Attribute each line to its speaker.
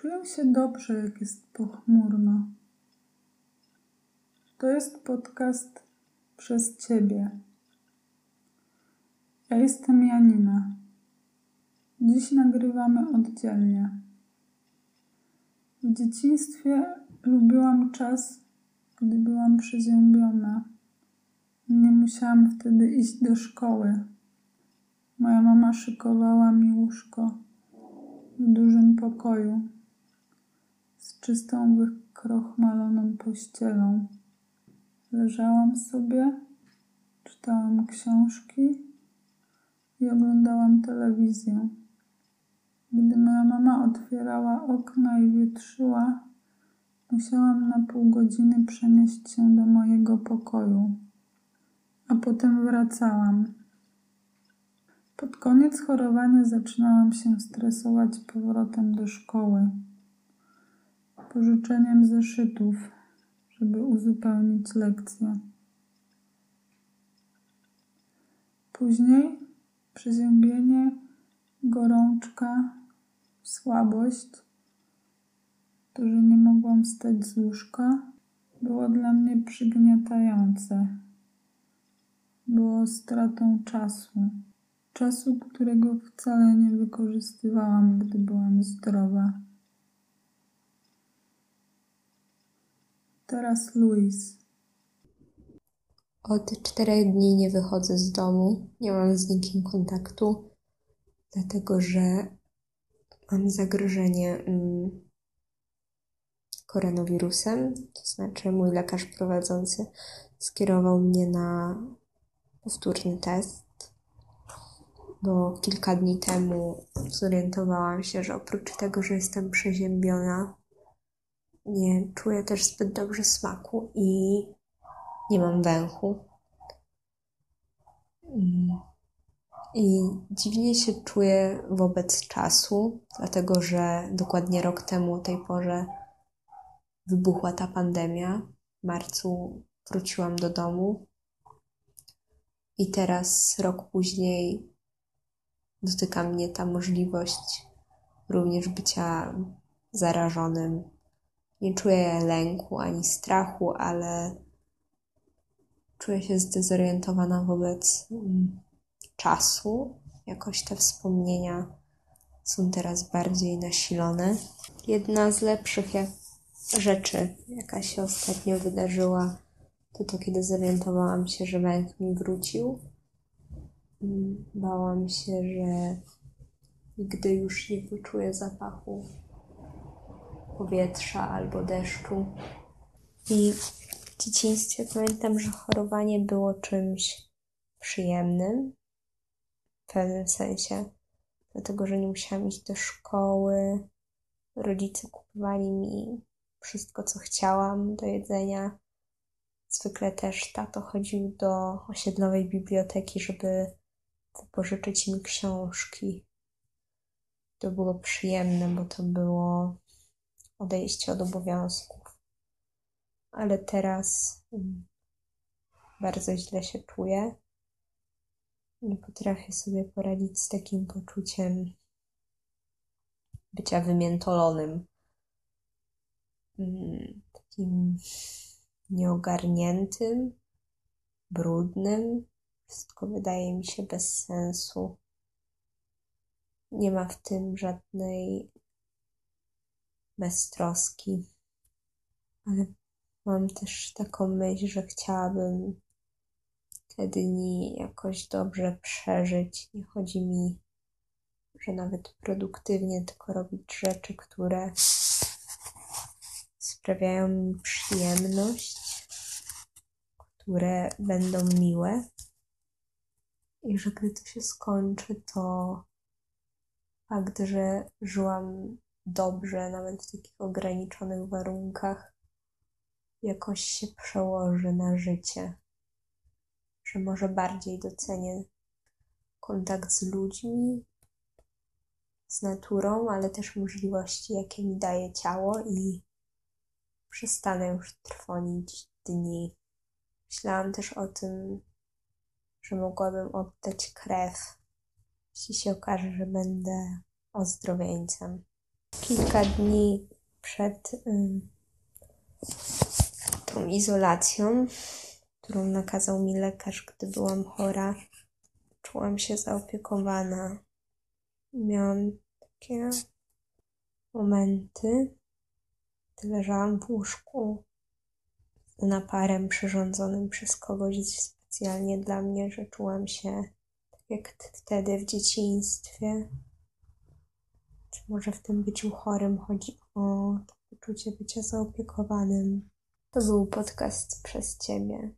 Speaker 1: Czuję się dobrze, jak jest pochmurno. To jest podcast przez Ciebie. Ja jestem Janina. Dziś nagrywamy oddzielnie. W dzieciństwie lubiłam czas, gdy byłam przeziębiona. Nie musiałam wtedy iść do szkoły. Moja mama szykowała mi łóżko w dużym pokoju czystą, wykrochmaloną pościelą. Leżałam sobie, czytałam książki i oglądałam telewizję. Gdy moja mama otwierała okna i wietrzyła, musiałam na pół godziny przenieść się do mojego pokoju, a potem wracałam. Pod koniec chorowania zaczynałam się stresować powrotem do szkoły, pożyczeniem zeszytów, żeby uzupełnić lekcje. Później przeziębienie, gorączka, słabość, to, że nie mogłam wstać z łóżka, było dla mnie przygniatające. Było stratą czasu. Czasu, którego wcale nie wykorzystywałam, gdy byłam zdrowa. Teraz Louis.
Speaker 2: Od czterech dni nie wychodzę z domu, nie mam z nikim kontaktu, dlatego że mam zagrożenie mm, koronawirusem. To znaczy, mój lekarz prowadzący skierował mnie na powtórny test, bo kilka dni temu zorientowałam się, że oprócz tego, że jestem przeziębiona, nie czuję też zbyt dobrze smaku i nie mam węchu. Mm. I dziwnie się czuję wobec czasu, dlatego że dokładnie rok temu o tej porze wybuchła ta pandemia. W marcu wróciłam do domu i teraz, rok później, dotyka mnie ta możliwość również bycia zarażonym. Nie czuję lęku ani strachu, ale czuję się zdezorientowana wobec mm, czasu. Jakoś te wspomnienia są teraz bardziej nasilone. Jedna z lepszych rzeczy, jaka się ostatnio wydarzyła, to to, kiedy zorientowałam się, że węch mi wrócił. Mm, bałam się, że nigdy już nie poczuję zapachu powietrza albo deszczu. I w dzieciństwie pamiętam, że chorowanie było czymś przyjemnym w pewnym sensie, dlatego że nie musiałam iść do szkoły. Rodzice kupowali mi wszystko, co chciałam do jedzenia. Zwykle też tato chodził do osiedlowej biblioteki, żeby wypożyczyć mi książki. To było przyjemne, bo to było odejście od obowiązków. Ale teraz mm, bardzo źle się czuję. Nie potrafię sobie poradzić z takim poczuciem bycia wymiętolonym. Mm, takim nieogarniętym, brudnym. Wszystko wydaje mi się bez sensu. Nie ma w tym żadnej beztroski. Ale mam też taką myśl, że chciałabym te dni jakoś dobrze przeżyć. Nie chodzi mi, że nawet produktywnie, tylko robić rzeczy, które sprawiają mi przyjemność, które będą miłe. I że gdy to się skończy, to fakt, że żyłam dobrze, nawet w takich ograniczonych warunkach, jakoś się przełoży na życie. Że może bardziej docenię kontakt z ludźmi, z naturą, ale też możliwości, jakie mi daje ciało i przestanę już trwonić dni. Myślałam też o tym, że mogłabym oddać krew, jeśli się okaże, że będę ozdrowieńcem. Kilka dni przed tą izolacją, którą nakazał mi lekarz, gdy byłam chora, czułam się zaopiekowana. Miałam takie momenty, gdy leżałam w łóżku z naparem przyrządzonym przez kogoś specjalnie dla mnie, że czułam się tak jak wtedy w dzieciństwie. Czy może w tym byciu chorym chodzi o poczucie bycia zaopiekowanym? To był podcast przez Ciebie.